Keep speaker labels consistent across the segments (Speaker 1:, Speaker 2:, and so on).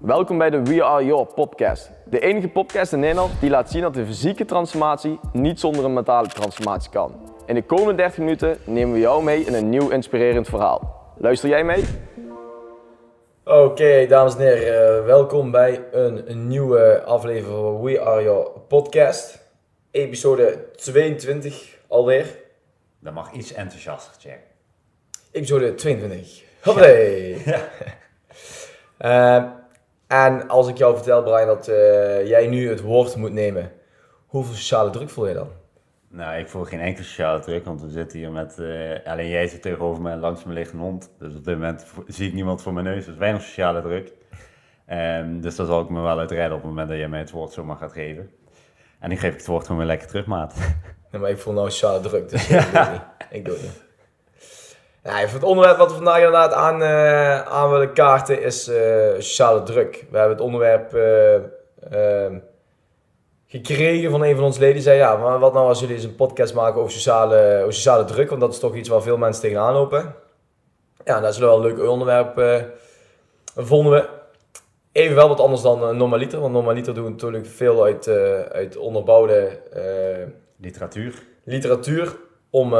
Speaker 1: Welkom bij de We Are Your podcast. De enige podcast in Nederland die laat zien dat de fysieke transformatie niet zonder een mentale transformatie kan. In de komende 30 minuten nemen we jou mee in een nieuw inspirerend verhaal. Luister jij mee? Oké, dames en heren, eh, welkom bij een, een nieuwe aflevering van We Are Your podcast. Episode 22 alweer.
Speaker 2: Dat mag iets enthousiaster, Jack.
Speaker 1: Episode 22. Hoppatee! Ja. Eh, en als ik jou vertel, Brian, dat eh, jij nu het woord moet nemen, hoeveel sociale druk voel je dan?
Speaker 2: Nou, ik voel geen enkele sociale druk, want we zitten hier met, uh, alleen jij zit tegenover me langs me ligt een hond. Dus op dit moment zie ik niemand voor mijn neus, dus weinig sociale druk. Um, dus daar zal ik me wel uit redden op het moment dat jij mij het woord zomaar gaat geven. En ik geef het woord gewoon weer lekker terug, maat.
Speaker 1: Nee, maar ik voel nou sociale druk, dus ja. ik doe het niet. Ik doe het niet. Ja, het onderwerp wat we vandaag inderdaad aan, uh, aan willen kaarten is uh, sociale druk. We hebben het onderwerp uh, gekregen van een van onze leden. Die zei, ja, maar wat nou als jullie eens een podcast maken over sociale, over sociale druk? Want dat is toch iets waar veel mensen tegenaan lopen. Ja, dat is wel een leuk onderwerp, vonden we. Even wel wat anders dan normaliter. Want normaliter doen we natuurlijk veel uit, uit onderbouwde...
Speaker 2: literatuur.
Speaker 1: Literatuur om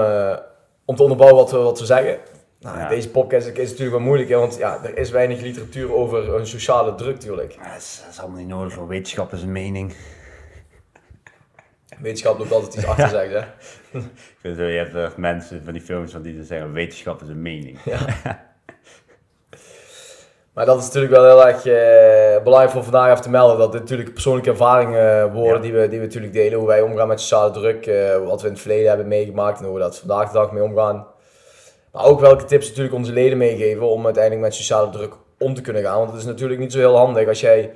Speaker 1: om te onderbouwen wat we, wat we zeggen. Nou, Deze podcast is natuurlijk wel moeilijk, hè, want ja, er is weinig literatuur over een sociale druk natuurlijk.
Speaker 2: Ja, dat, is, allemaal niet nodig, voor wetenschap is een mening.
Speaker 1: Wetenschap loopt altijd iets achter, zeg hè.
Speaker 2: Ik vind zo, je hebt mensen van die films van die zeggen, wetenschap is een mening. Ja.
Speaker 1: Maar dat is natuurlijk wel heel erg uh, belangrijk voor vandaag even te melden. Dat dit natuurlijk persoonlijke ervaringen worden die, we, die we natuurlijk delen. Hoe wij omgaan met sociale druk. Uh, wat we in het verleden hebben meegemaakt en hoe we dat vandaag de dag mee omgaan. Maar ook welke tips natuurlijk onze leden meegeven om uiteindelijk met sociale druk om te kunnen gaan. Want het is natuurlijk niet zo heel handig als jij...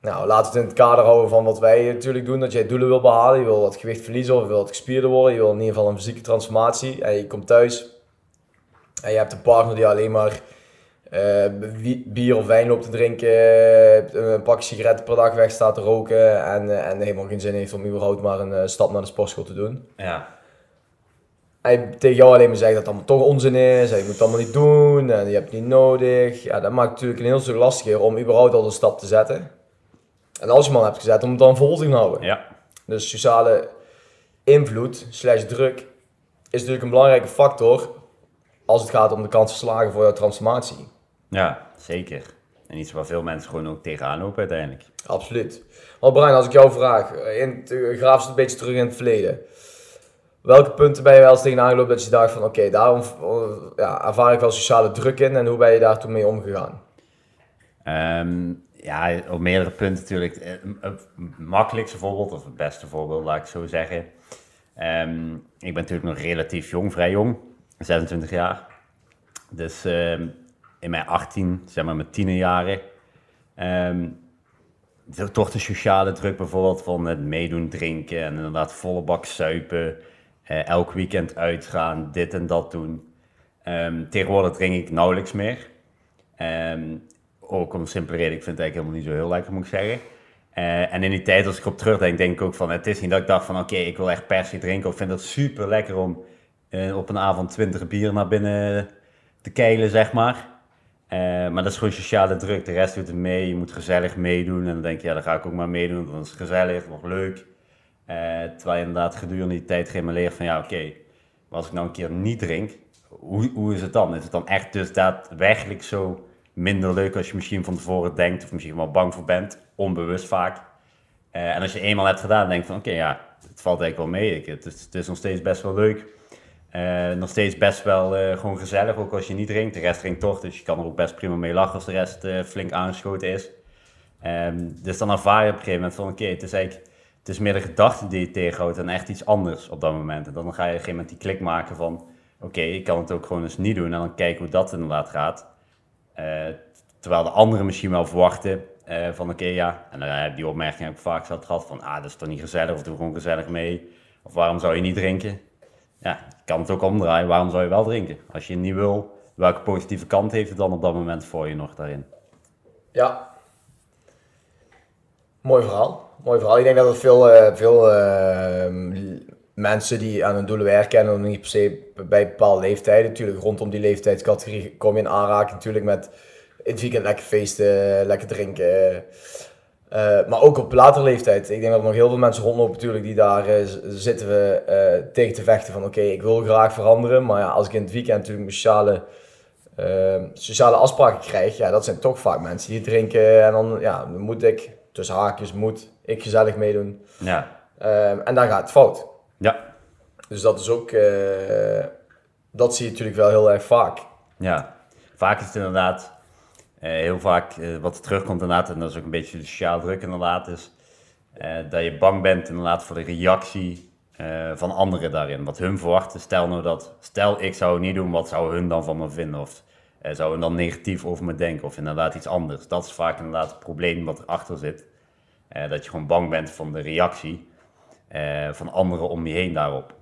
Speaker 1: Nou, laat het in het kader houden van wat wij natuurlijk doen. Dat jij doelen wil behalen. Je wil wat gewicht verliezen of je wil wat gespierder worden. Je wil in ieder geval een fysieke transformatie. En je komt thuis en je hebt een partner die alleen maar bier of wijn loopt te drinken, uh, een pakje sigaretten per dag weg staat te roken en, uh, en helemaal geen zin heeft om überhaupt maar een stap naar de sportschool te doen. Ja. Hij tegen jou alleen maar zegt dat het allemaal toch onzin is, je moet het allemaal niet doen en je hebt het niet nodig. Ja, dat maakt natuurlijk een heel stuk lastiger om überhaupt al een stap te zetten. En als je hem al hebt gezet, om het dan vol te houden. Ja. Dus sociale invloed slash druk is natuurlijk een belangrijke factor als het gaat om de kans van slagen voor jouw transformatie.
Speaker 2: Ja, zeker. En iets waar veel mensen gewoon ook tegenaan lopen uiteindelijk.
Speaker 1: Absoluut. Maar Brian, als ik jou vraag, in, graaf een beetje terug in het verleden. Welke punten ben je wel eens tegenaan gelopen dat je dacht van oké, daarom ja, ervaar ik wel sociale druk in en hoe ben je daar toen mee omgegaan?
Speaker 2: Um, ja, op meerdere punten natuurlijk. Eh, het makkelijkste voorbeeld, of het beste voorbeeld, laat ik zo zeggen. Um, ik ben natuurlijk nog relatief jong, vrij jong, 26 jaar. Dus um, in mijn 18, zeg maar mijn tienerjaren, um, toch de sociale druk bijvoorbeeld van het meedoen drinken en inderdaad volle bak suipen, uh, elk weekend uitgaan, dit en dat doen. Um, tegenwoordig drink ik nauwelijks meer. Um, ook om een simpele reden, ik vind het eigenlijk helemaal niet zo heel lekker, moet ik zeggen. Uh, en in die tijd, als ik op terugdenk, denk ik ook van, het is niet dat ik dacht van, oké, ik wil echt per se drinken. Of vind het super lekker om uh, op een avond 20 bier naar binnen te keilen, zeg maar. Uh, maar dat is gewoon sociale druk. De rest doet er mee. Je moet gezellig meedoen. En dan denk je, ja, dan ga ik ook maar meedoen. Dan is het gezellig, nog leuk. Uh, terwijl je inderdaad gedurende die tijd leert van, ja, oké, okay, als ik nou een keer niet drink, hoe, hoe is het dan? Is het dan echt dus daadwerkelijk zo minder leuk als je misschien van tevoren denkt, of misschien wel bang voor bent, onbewust vaak. Uh, en als je eenmaal hebt gedaan, denk je van, oké, ja, het valt eigenlijk wel mee. Ik, het, is, het is nog steeds best wel leuk. Uh, nog steeds best wel uh, gewoon gezellig, ook als je niet drinkt. De rest drinkt toch, dus je kan er ook best prima mee lachen als de rest uh, flink aangeschoten is. Um, dus dan ervaar je op een gegeven moment van oké, het is eigenlijk het is meer de gedachte die je tegenhoudt en echt iets anders op dat moment. En dan ga je op een gegeven moment die klik maken van oké, ik kan het ook gewoon eens niet doen en dan kijken hoe dat inderdaad gaat. terwijl de anderen misschien wel verwachten van oké, ja, en dan heb die opmerking heb ik vaak gehad van ah, dat is toch niet gezellig of doe gewoon gezellig mee. Of waarom zou je niet drinken? ja, kan het ook omdraaien. Waarom zou je wel drinken? Als je niet wil, welke positieve kant heeft het dan op dat moment voor je nog daarin?
Speaker 1: Ja. Mooi verhaal. Mooi verhaal. Ik denk dat er veel, uh, veel uh, mensen die aan hun doelen werken en niet per se bij bepaalde leeftijden, natuurlijk rondom die leeftijdscategorie kom je in aanraking natuurlijk met in het weekend lekker feesten, lekker drinken. Uh, maar ook op latere leeftijd. Ik denk dat er nog heel veel mensen rondlopen natuurlijk die daar uh, zitten we, uh, tegen te vechten van oké, ik wil graag veranderen. Maar ja, als ik in het weekend natuurlijk sociale, sociale afspraken krijg, ja, dat zijn toch vaak mensen die drinken. En dan, ja, dan moet ik, tussen haakjes, moet ik gezellig meedoen. Ja. en daar gaat het fout. Ja. Dus dat is ook, dat zie je natuurlijk wel heel erg vaak.
Speaker 2: Ja, vaak is het inderdaad eh, heel vaak uh, wat terugkomt inderdaad, en dat is ook een beetje de sociaal druk inderdaad, is uh, dat je bang bent inderdaad voor de reactie van anderen daarin. Wat hun verwachten. Stel nou dat, stel ik zou het niet doen, wat zou hun dan van me vinden? Of zou hun dan negatief over me denken? Of inderdaad iets anders. Dat is vaak inderdaad het probleem wat erachter zit. dat je gewoon bang bent van de reactie van anderen om je heen daarop.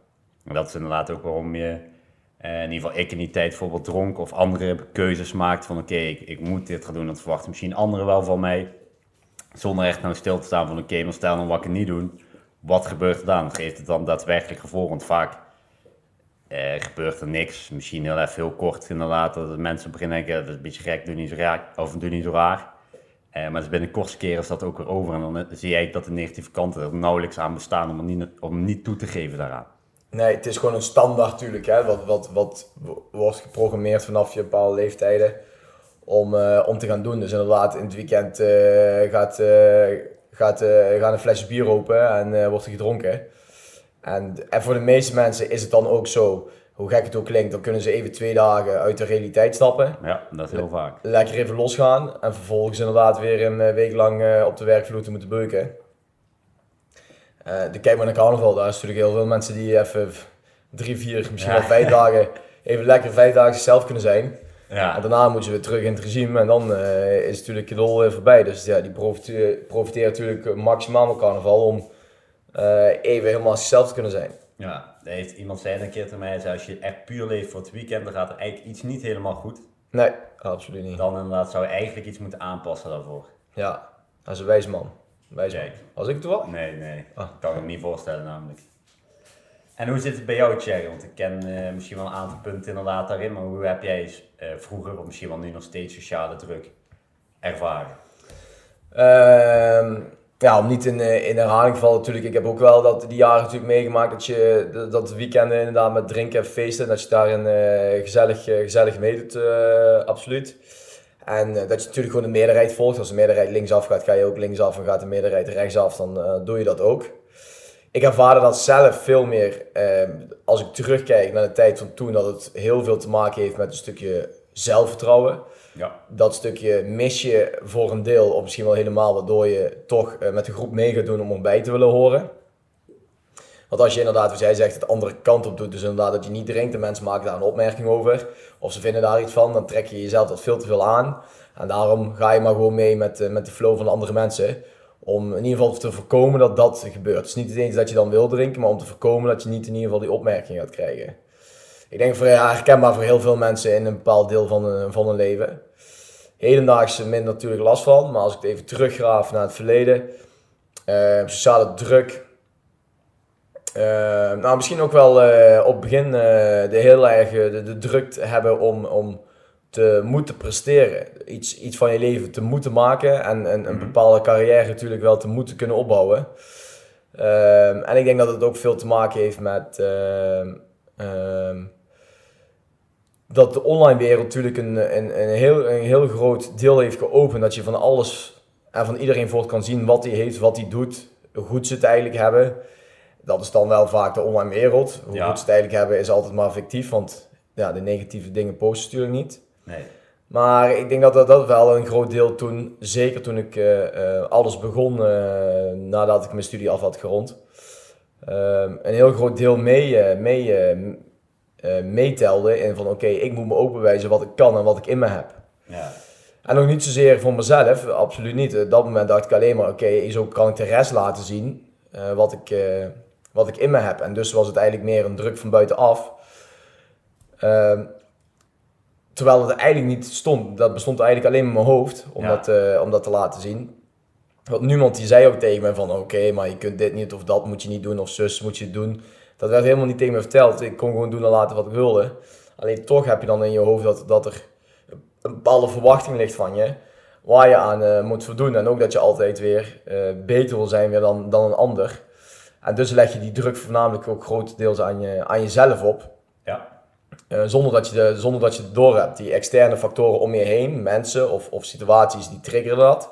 Speaker 2: En dat is inderdaad ook waarom je uh, in ieder geval ik in die tijd bijvoorbeeld dronk of andere keuzes maakt van oké, ik, ik, moet dit gaan doen. Dat verwachten misschien anderen wel van mij. Zonder echt nou stil te staan van oké, maar stel dan wat ik niet doe. Wat gebeurt er dan? Geeft het dan daadwerkelijk gevolg? Want vaak uh, gebeurt er niks. Misschien heel even heel kort inderdaad. Dat mensen beginnen denken, dat is een beetje gek, doe niet zo raar. Of doe niet zo raar. Uh, maar binnen de kortste keren is dat ook weer over. En dan zie je eigenlijk dat de negatieve kanten er nauwelijks aan bestaan om, niet, om niet toe te geven daaraan.
Speaker 1: Nee, het is gewoon een standaard natuurlijk, hè, wat, wat, wat wordt geprogrammeerd vanaf je bepaalde leeftijden om, uh, om te gaan doen. Dus inderdaad, in het weekend uh, gaat, uh, gaat, gaan een flesje bier open en wordt er gedronken. En, en voor de meeste mensen is het dan ook zo, hoe gek het ook klinkt, dan kunnen ze even twee dagen uit de realiteit stappen.
Speaker 2: Ja, dat is heel vaak.
Speaker 1: Lekker even losgaan en vervolgens inderdaad weer een week lang op de werkvloer te moeten beuken. Uh, de kijk maar naar carnaval, daar is natuurlijk heel veel mensen die even drie, vier, misschien wel vijf dagen even lekker vijf dagen zichzelf kunnen zijn. Ja. En daarna moeten ze weer terug in het regime en dan uh, is natuurlijk de lol weer voorbij. Dus ja, die profiteren natuurlijk maximaal van carnaval om uh, even helemaal zichzelf te kunnen zijn.
Speaker 2: Ja, er heeft iemand zei een keer tegen mij, als je echt puur leeft voor het weekend, dan gaat er eigenlijk iets niet helemaal goed.
Speaker 1: Nee, absoluut niet.
Speaker 2: Dan inderdaad zou je eigenlijk iets moeten aanpassen daarvoor.
Speaker 1: Ja, dat is een wijs man. Wijs man. Als ik het wel?
Speaker 2: Nee, nee. Ah. Kan ik me niet voorstellen namelijk. En hoe zit het bij jou, Thierry? Want ik ken uh, misschien wel een aantal punten inderdaad daarin, maar hoe heb jij uh, vroeger, of misschien wel nu nog steeds sociale druk ervaren?
Speaker 1: Uh, ja, om niet in, in herhaling te vallen natuurlijk. Ik heb ook wel dat, die jaren natuurlijk meegemaakt dat je dat weekenden inderdaad met drinken en feesten, dat je daarin uh, gezellig, gezellig meedoet, absoluut. En dat je natuurlijk gewoon de meerderheid volgt. Als de meerderheid linksaf gaat, ga je ook linksaf. En gaat de meerderheid rechtsaf, dan doe je dat ook ik ervaarde dat zelf veel meer, ehm, als ik terugkijk naar de tijd van toen, dat het heel veel te maken heeft met een stukje zelfvertrouwen. Ja. Dat stukje mis je voor een deel, of misschien wel helemaal, waardoor je toch uh, met de groep mee gaat doen om erbij te willen horen. Want als je inderdaad, zoals jij zegt, het andere kant op doet, dus inderdaad dat je niet drinkt en mensen maken daar een opmerking over, of ze vinden daar iets van, dan trek je jezelf dat veel te veel aan. En daarom ga je maar gewoon mee met, uh, met de flow van de andere mensen. Om in ieder geval te voorkomen dat dat gebeurt. Het is niet het eens dat je dan wil drinken, maar om te voorkomen dat je niet in ieder geval die opmerking gaat krijgen. Ik denk voor, ja, herkenbaar voor heel veel mensen in een bepaald deel van, van hun leven. Hedendaags minder natuurlijk last van, maar als ik even teruggraaf naar het verleden. Uh, sociale druk. Uh, nou, misschien ook wel uh, op het begin de heel erg de, de druk hebben om, om te moeten presteren. Iets, iets van je leven te moeten maken en, en een mhm. bepaalde carrière natuurlijk wel te moeten kunnen opbouwen. Ehm, en ik denk dat het ook veel te maken heeft met ehm, ehm, dat de online wereld natuurlijk een, een, een, heel, een heel groot deel heeft geopend. Dat je van alles en van iedereen voort kan zien wat hij heeft, wat hij doet, hoe goed ze het eigenlijk hebben. Dat is dan wel vaak de online wereld. Hoe goed ze het eigenlijk hebben is altijd maar fictief, want ja, de negatieve dingen posten natuurlijk niet. Nee. Maar ik denk dat, dat dat wel een groot deel toen, zeker toen ik uh, alles begon uh, nadat ik mijn studie af had gerond, een heel groot deel mee, mee, meetelde in van oké, ik moet me ook bewijzen wat ik kan en wat ik in me heb. Ja. En nog niet zozeer voor mezelf, absoluut niet. Op dat moment dacht ik alleen maar oké, okay, zo kan ik de rest laten zien wat, ik, wat ik in me heb. En dus was het eigenlijk meer een druk van buitenaf. Ehm, Terwijl het eigenlijk niet stond. Dat bestond eigenlijk alleen in mijn hoofd om, dat, uh, om dat te laten zien. Want niemand die zei ook tegen me van oké, maar je kunt dit niet of dat moet je niet doen of zus moet je doen. Dat werd helemaal niet tegen me verteld. Ik kon gewoon doen en laten wat ik wilde. Alleen toch heb je dan in je hoofd dat, dat er een bepaalde verwachting ligt van je, waar je aan eh, moet voldoen. En ook dat je altijd weer eh, beter wil zijn weer dan, dan een ander. En dus leg je die druk voornamelijk ook grotendeels aan, je, aan jezelf op.
Speaker 2: Ja.
Speaker 1: Eh, zonder, dat je de, zonder dat je het door hebt. Die externe factoren om je heen, mensen of, of situaties, die triggeren dat.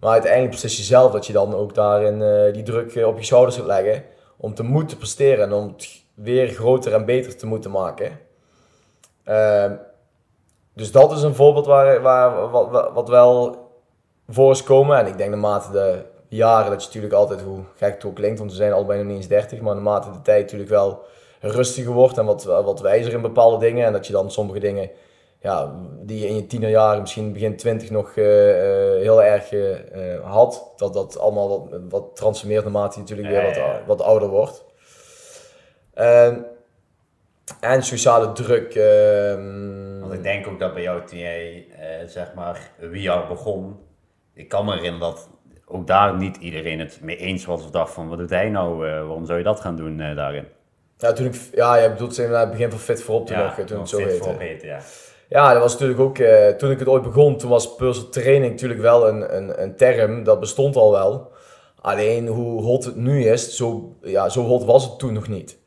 Speaker 1: Maar uiteindelijk beslist je zelf dat je dan ook daarin eh, die druk eh, op je schouders gaat leggen. Om te moeten presteren en om het weer groter en beter te moeten maken. Ehm, dus dat is een voorbeeld waar, waar, wat, wat- wat wel voor is komen. En ik denk naarmate de jaren, dat je natuurlijk altijd, hoe gek het ook klinkt, want we zijn allebei nog niet eens 30, maar naarmate de tijd natuurlijk wel rustiger wordt en wat, wat wijzer in bepaalde dingen. En dat je dan sommige dingen, ja, die je in je tienerjaren, misschien begin 20 nog eh, eh, heel erg eh, had, dat dat allemaal wat, wat transformeert naarmate je natuurlijk weer wat, wat ouder wordt. Ehm, en sociale druk. ehm,
Speaker 2: Want ik denk ook dat bij jou, toen jij zeg maar wie al begon, ik kan me herinneren dat ook daar niet iedereen het mee eens was of dacht van wat doet hij nou, eh, waarom zou je dat gaan doen eh, daarin?
Speaker 1: ja, toen ik, ja, je bedoelt het begin van Fit voorop toen nog, eh, toen het zo heette.
Speaker 2: ja.
Speaker 1: Ja, dat was natuurlijk ook, eh, toen ik het ooit begon, toen was personal training natuurlijk wel een, een, een term, dat bestond al wel. Alleen hoe hot het nu is, zo, ja, zo hot was het toen nog niet.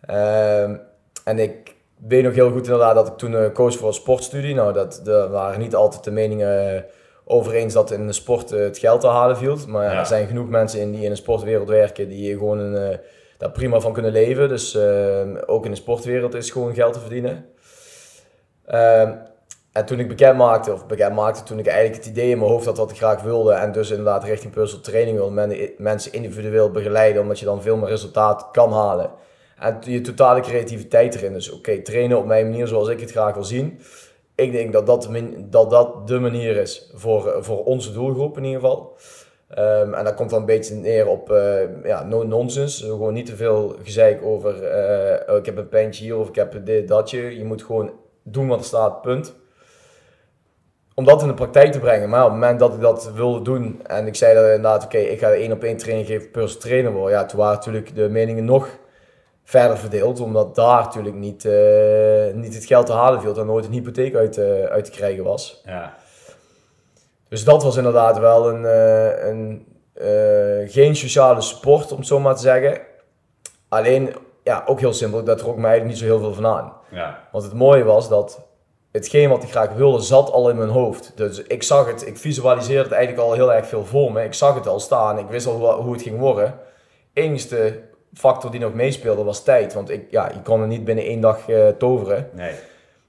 Speaker 1: Ehm, en ik weet nog heel goed inderdaad dat ik toen koos voor een sportstudie. Nou, dat, daar waren niet altijd de meningen over eens dat in de sport eh, het geld te halen viel. Maar ja, er zijn genoeg mensen in die in de sportwereld werken die gewoon een, eh, daar prima van kunnen leven. Dus eh, ook in de sportwereld is gewoon geld te verdienen. Ehm, en toen ik bekend maakte, of bekend maakte, toen ik eigenlijk het idee in mijn hoofd had wat ik graag wilde. En dus inderdaad richting personal training wilde, men- mensen individueel begeleiden, omdat je dan veel meer resultaat kan halen. En je totale creativiteit erin. Dus oké, trainen op mijn manier zoals ik het graag wil zien. Ik denk dat dat dat, dat de manier is voor, voor onze doelgroep in ieder geval. Ehm, en dat komt dan een beetje neer op eh, ja, no nonsense. Gewoon niet te veel gezeik over eh, oh, ik heb een pijntje hier of ik heb dit, datje. Je moet gewoon doen wat er staat, punt. Om dat in de praktijk te brengen. Maar op het moment dat ik dat wilde doen en ik zei dat inderdaad, oké, ik ga één op één training geven, personal trainer worden. Ja, toen waren natuurlijk de meningen nog verder verdeeld, omdat daar natuurlijk niet, eh, niet het geld te halen viel en nooit een hypotheek uit, eh, uit te krijgen was.
Speaker 2: Ja,
Speaker 1: Dus dat was inderdaad wel een, eh, een geen sociale sport, om het zo maar te zeggen. Alleen, ja, ook heel simpel, dat trok me eigenlijk niet zo heel veel van aan.
Speaker 2: ja,
Speaker 1: Want het mooie was dat hetgeen wat ik graag wilde, zat al in mijn hoofd. Dus ik zag het, ik visualiseerde het eigenlijk al heel erg veel voor me. Ik zag het al staan, ik wist al hoe, het ging worden. Enigste factor die nog meespeelde was tijd. Want ik, ja, je kon er niet binnen één dag eh, toveren.
Speaker 2: nee.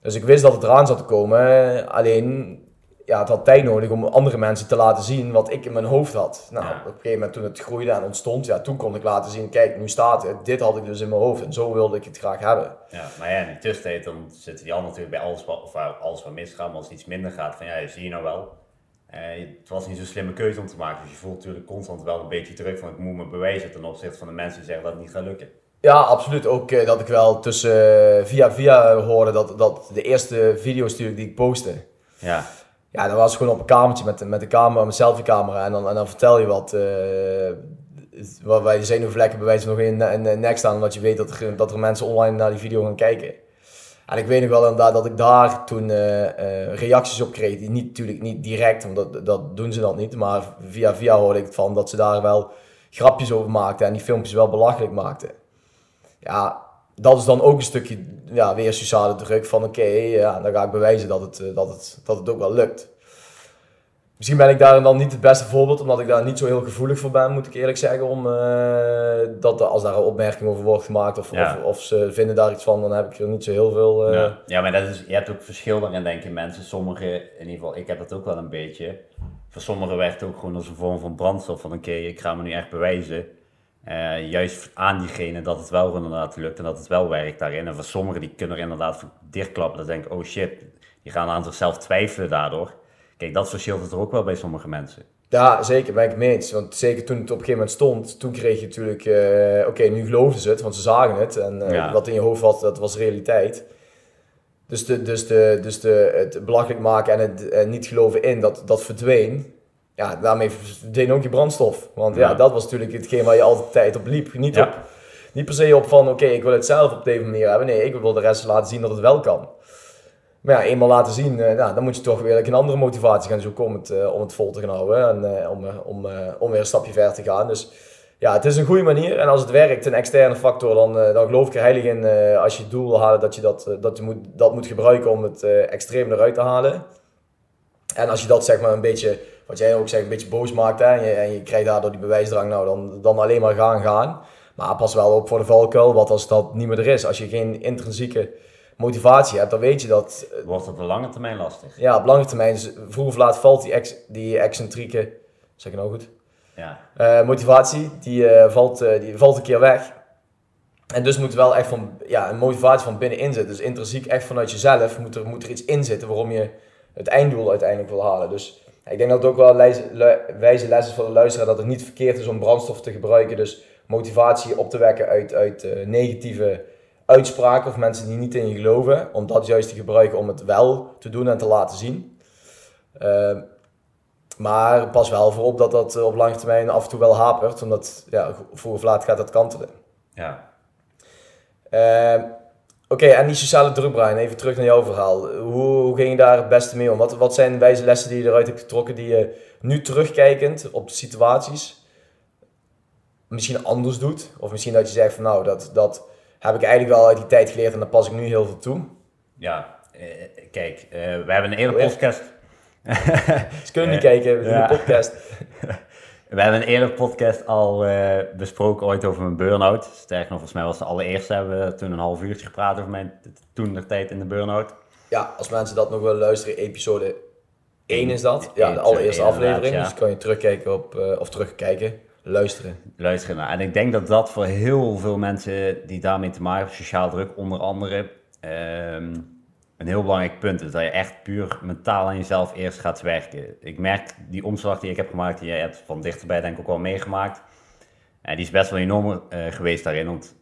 Speaker 1: Dus ik wist dat het eraan zat te komen. Alleen, ja, het had tijd nodig om andere mensen te laten zien wat ik in mijn hoofd had. Nou,
Speaker 2: Ja.
Speaker 1: op een gegeven moment toen het groeide en ontstond, ja, toen kon ik laten zien, kijk, nu staat het. Dit had ik dus in mijn hoofd en zo wilde ik het graag hebben.
Speaker 2: Ja, maar ja, in de tussentijd dan zitten die anderen natuurlijk bij alles wat, of alles wat misgaat, maar als iets minder gaat, van ja, zie je nou wel. Eh, het was niet zo'n slimme keuze om te maken, dus je voelt natuurlijk constant wel een beetje druk van ik moet me bewijzen ten opzichte van de mensen die zeggen dat het niet gaat lukken.
Speaker 1: Ja, absoluut. Ook eh, dat ik wel tussen eh, via via hoorde dat, dat de eerste video's natuurlijk die ik postte.
Speaker 2: Ja,
Speaker 1: Ja, dat was gewoon op een kamertje met, met de camera, mijn selfiecamera. En dan, en dan vertel je wat. eh waarbij de zenuwvlekken bij wijze van nog in, in de nek staan. Omdat je weet dat er, dat er mensen online naar die video gaan kijken. En ik weet nog wel inderdaad dat ik daar toen eh, eh, reacties op kreeg. Die niet, natuurlijk niet direct, want dat, dat doen ze dan niet. Maar via via hoorde ik van dat ze daar wel grapjes over maakten. En die filmpjes wel belachelijk maakten. Ja, dat is dan ook een stukje ja, weer sociale druk van oké, ja, dan ga ik bewijzen dat het, eh, dat, het, dat het ook wel lukt. Misschien ben ik daar dan niet het beste voorbeeld, omdat ik daar niet zo heel gevoelig voor ben, moet ik eerlijk zeggen. Om, eh, dat als daar een opmerking over wordt gemaakt of,
Speaker 2: Ja.
Speaker 1: of, of ze vinden daar iets van, dan heb ik er niet zo heel veel. eh,
Speaker 2: ja. maar dat is, je hebt ook verschil daarin, denk ik, mensen. Sommigen, in ieder geval, ik heb dat ook wel een beetje. Voor sommigen werkt het ook gewoon als een vorm van brandstof. Van oké, ik ga me nu echt bewijzen. eh, juist aan diegene dat het wel inderdaad lukt en dat het wel werkt daarin. En voor sommigen die kunnen er inderdaad voor dichtklappen. Dat denken, oh shit, die gaan aan zichzelf twijfelen daardoor. Kijk, dat verschilt het er ook wel bij sommige mensen.
Speaker 1: Ja, zeker, ben ik het mee eens. Want zeker toen het op een gegeven moment stond, toen kreeg je natuurlijk, eh, oké, nu geloofden ze het, want ze zagen het. En eh,
Speaker 2: Ja.
Speaker 1: wat in je hoofd was, dat was realiteit. Dus, de, dus, de, dus de, het belachelijk maken en het eh, niet geloven in, dat, dat verdween. Ja, daarmee verdween ook je brandstof. Want ja,
Speaker 2: Ja.
Speaker 1: dat was natuurlijk hetgeen waar je altijd tijd op liep. Niet,
Speaker 2: Ja.
Speaker 1: op, niet per se op van, oké, ik wil het zelf op deze manier hebben. Nee, ik wil de rest laten zien dat het wel kan. Maar ja, eenmaal laten zien, uh, nou, dan moet je toch weer een andere motivatie gaan zoeken om het, uh, om het vol te gaan houden en uh, om, om, om weer een stapje verder te gaan. Dus ja, het is een goede manier. En als het werkt, een externe factor, dan, dan geloof ik er heilig in als je het doel wil halen, dat je dat, dat, je moet, dat moet gebruiken om het extreem eruit te halen. En als je dat zeg maar een beetje, wat jij ook zegt, een beetje boos maakt hè, en, je, en je krijgt daardoor die bewijsdrang, nou dan, dan alleen maar gaan gaan. Maar pas wel op voor de valkuil, wat als dat niet meer er is. Als je geen intrinsieke motivatie hebt, dan weet je dat...
Speaker 2: Eh, Wordt op de lange termijn lastig.
Speaker 1: Ja, op lange termijn, vroeg of laat valt die, ex, die excentrieke, zeg ik nou goed?
Speaker 2: Ja.
Speaker 1: Uh, motivatie, die, uh, valt, die valt een keer weg. En dus moet er wel echt van, ja, een motivatie van binnenin zitten. Dus intrinsiek echt vanuit jezelf moet er, moet er iets in zitten waarom je het einddoel uiteindelijk wil halen. Dus ik denk dat het ook wel wijze les is voor de luisteraar dat het niet verkeerd is om brandstof te gebruiken. Dus motivatie op te wekken uit, uit negatieve uitspraken of mensen die niet in je geloven, om dat juist te gebruiken om het wel te doen en te laten zien. Uh, maar pas wel voorop dat dat op lange termijn af en toe wel hapert, omdat ja, vroeg of laat gaat dat kantelen.
Speaker 2: Ja.
Speaker 1: Uh, Oké, en die sociale druk, Brian, even terug naar jouw verhaal. Hoe, hoe, ging je daar het beste mee om? Wat, wat zijn wijze lessen die je eruit hebt getrokken die je nu terugkijkend op de situaties misschien anders doet? Of misschien dat je zegt van nou, dat, dat heb ik eigenlijk wel uit die tijd geleerd en daar pas ik nu heel veel toe.
Speaker 2: Ja, eh, kijk, uh, we hebben een hele podcast.
Speaker 1: Ze kunnen niet kijken, we doen een podcast.
Speaker 2: we hebben een eerder podcast al uh, besproken ooit over mijn burn-out. Sterker nog, volgens mij was de allereerste, hebben we toen een half uurtje gepraat over mijn toen de tijd in de burn-out.
Speaker 1: Ja, als mensen dat nog willen luisteren, episode 1 is dat. Ja, de allereerste aflevering. Ja. Dus kan je terugkijken op, uh, of terugkijken luisteren.
Speaker 2: Luisteren naar. En ik denk dat dat voor heel veel mensen die daarmee te maken hebben, sociaal druk onder andere, um, een heel belangrijk punt is. Dat je echt puur mentaal aan jezelf eerst gaat werken. Ik merk die omslag die ik heb gemaakt, die jij hebt van dichterbij denk ik ook wel meegemaakt. En die is best wel enorm uh, geweest daarin. Want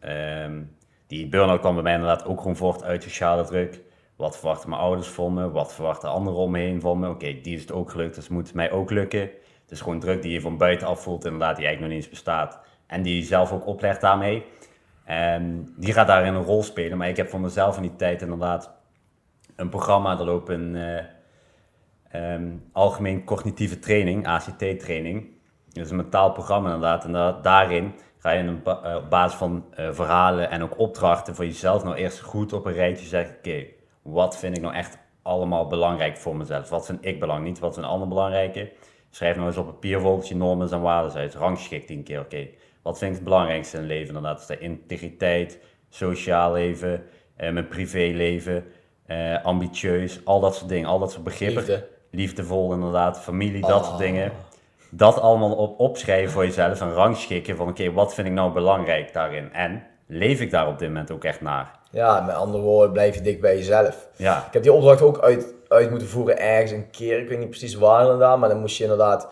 Speaker 2: um, die burn-out kwam bij mij inderdaad ook gewoon voort uit sociale druk. Wat verwachten mijn ouders van me? Wat verwachten anderen om me heen van me? Oké, die is het ook gelukt, dus moet mij ook lukken. Is gewoon druk die je van buitenaf voelt, inderdaad, die eigenlijk nog niet eens bestaat. En die je zelf ook oplegt daarmee. En die gaat daarin een rol spelen. Maar ik heb voor mezelf in die tijd inderdaad een programma, er loopt een uh, um, algemeen cognitieve training, ACT-training. Dus een mentaal programma inderdaad. En daarin ga je uh, op basis van uh, verhalen en ook opdrachten voor jezelf nou eerst goed op een rijtje zeggen: oké, wat vind ik nou echt allemaal belangrijk voor mezelf? Wat vind ik belangrijk? Niet wat vind anderen belangrijke? Schrijf nou eens op papier bijvoorbeeld je normen en waarden uit. Rangschik tien keer. Oké, wat vind ik het belangrijkste in het leven? Inderdaad, is de integriteit, sociaal leven, eh, mijn privéleven, eh, ambitieus, al dat soort dingen, al dat soort begrippen.
Speaker 1: Liefde.
Speaker 2: Liefdevol inderdaad, familie, dat soort ah. dingen. Dat allemaal op, opschrijven voor jezelf en rangschikken van oké, wat vind ik nou belangrijk daarin? En leef ik daar op dit moment ook echt naar?
Speaker 1: Ja, met andere woorden, blijf je dik bij jezelf.
Speaker 2: Ja.
Speaker 1: Ik heb die opdracht ook uit, uit moeten voeren ergens een keer. Ik weet niet precies waar inderdaad, maar dan moest je inderdaad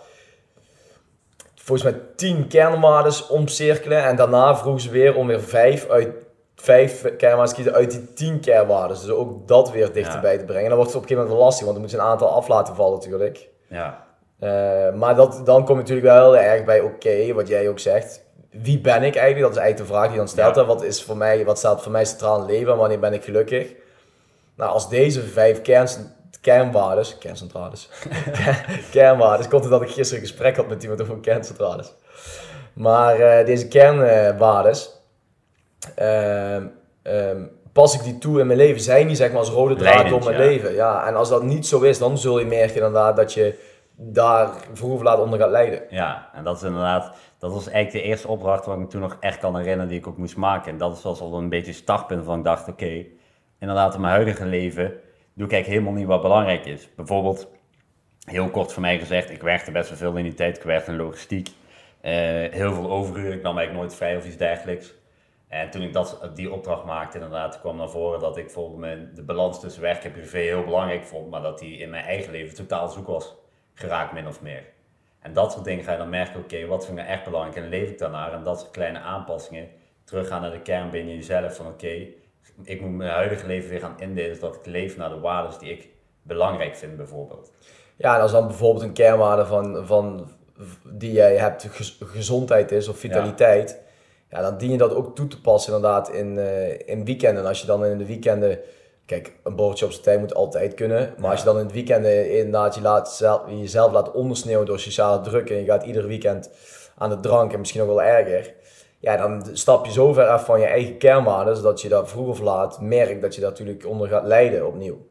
Speaker 1: volgens mij tien kernwaarden omcirkelen. En daarna vroegen ze weer om weer vijf uit vijf kernwaarden kiezen uit die tien kernwaarden. Dus ook dat weer dichterbij te brengen. En dan wordt het op een gegeven moment lastig, want dan moet je een aantal af laten vallen natuurlijk.
Speaker 2: Ja.
Speaker 1: Uh, maar dat, dan kom je natuurlijk wel heel erg bij oké, wat jij ook zegt wie ben ik eigenlijk? Dat is eigenlijk de vraag die dan stelt. Ja. Wat, is voor mij, wat staat voor mij centraal in leven en wanneer ben ik gelukkig? Nou, als deze vijf kern, kernwaardes, kerncentrales, kernwaardes, komt het dat ik gisteren een gesprek had met iemand over kerncentrales. Maar uh, deze kernwaardes, uh, um, pas ik die toe in mijn leven? Zijn die zeg maar als rode draad door mijn leven? Ja, en als dat niet zo is, dan zul je merken inderdaad dat je daar vroeg of laat onder gaat lijden.
Speaker 2: Ja, en dat is inderdaad, dat was eigenlijk de eerste opdracht waar ik me toen nog echt kan herinneren die ik ook moest maken. En dat was al een beetje startpunt van ik dacht, oké, inderdaad in mijn huidige leven doe ik eigenlijk helemaal niet wat belangrijk is. Bijvoorbeeld, heel kort voor mij gezegd, ik werkte best wel veel in die tijd, ik werkte in logistiek. Uh, heel veel overuren, ik nam eigenlijk nooit vrij of iets dergelijks. En toen ik dat, die opdracht maakte, inderdaad, kwam naar voren dat ik volgens mij de balans tussen werk en privé heel belangrijk vond, maar dat die in mijn eigen leven totaal zoek was geraakt, min of meer. En dat soort dingen ga je dan merken, oké, wat vind ik nou echt belangrijk en leef ik daarnaar? En dat soort kleine aanpassingen, teruggaan naar de kern binnen jezelf van oké, ik moet mijn huidige leven weer gaan indelen, dat ik leef naar de waarden die ik belangrijk vind bijvoorbeeld.
Speaker 1: Ja, en als dan bijvoorbeeld een kernwaarde van, van die jij hebt gezondheid is of vitaliteit, ja. dan dien je dat ook toe te passen inderdaad in, uh, in weekenden. Als je dan in de weekenden Kijk, een borreltje op zijn tijd moet altijd kunnen. Maar als je dan in het weekend eh, inderdaad je laat zelf, jezelf laat ondersneeuwen door sociale druk en je gaat ieder weekend aan de drank en misschien ook wel erger. Ja, dan stap je zo ver af van je eigen kernwaarden, dat je dat vroeg of laat merkt dat je daar natuurlijk onder gaat lijden opnieuw.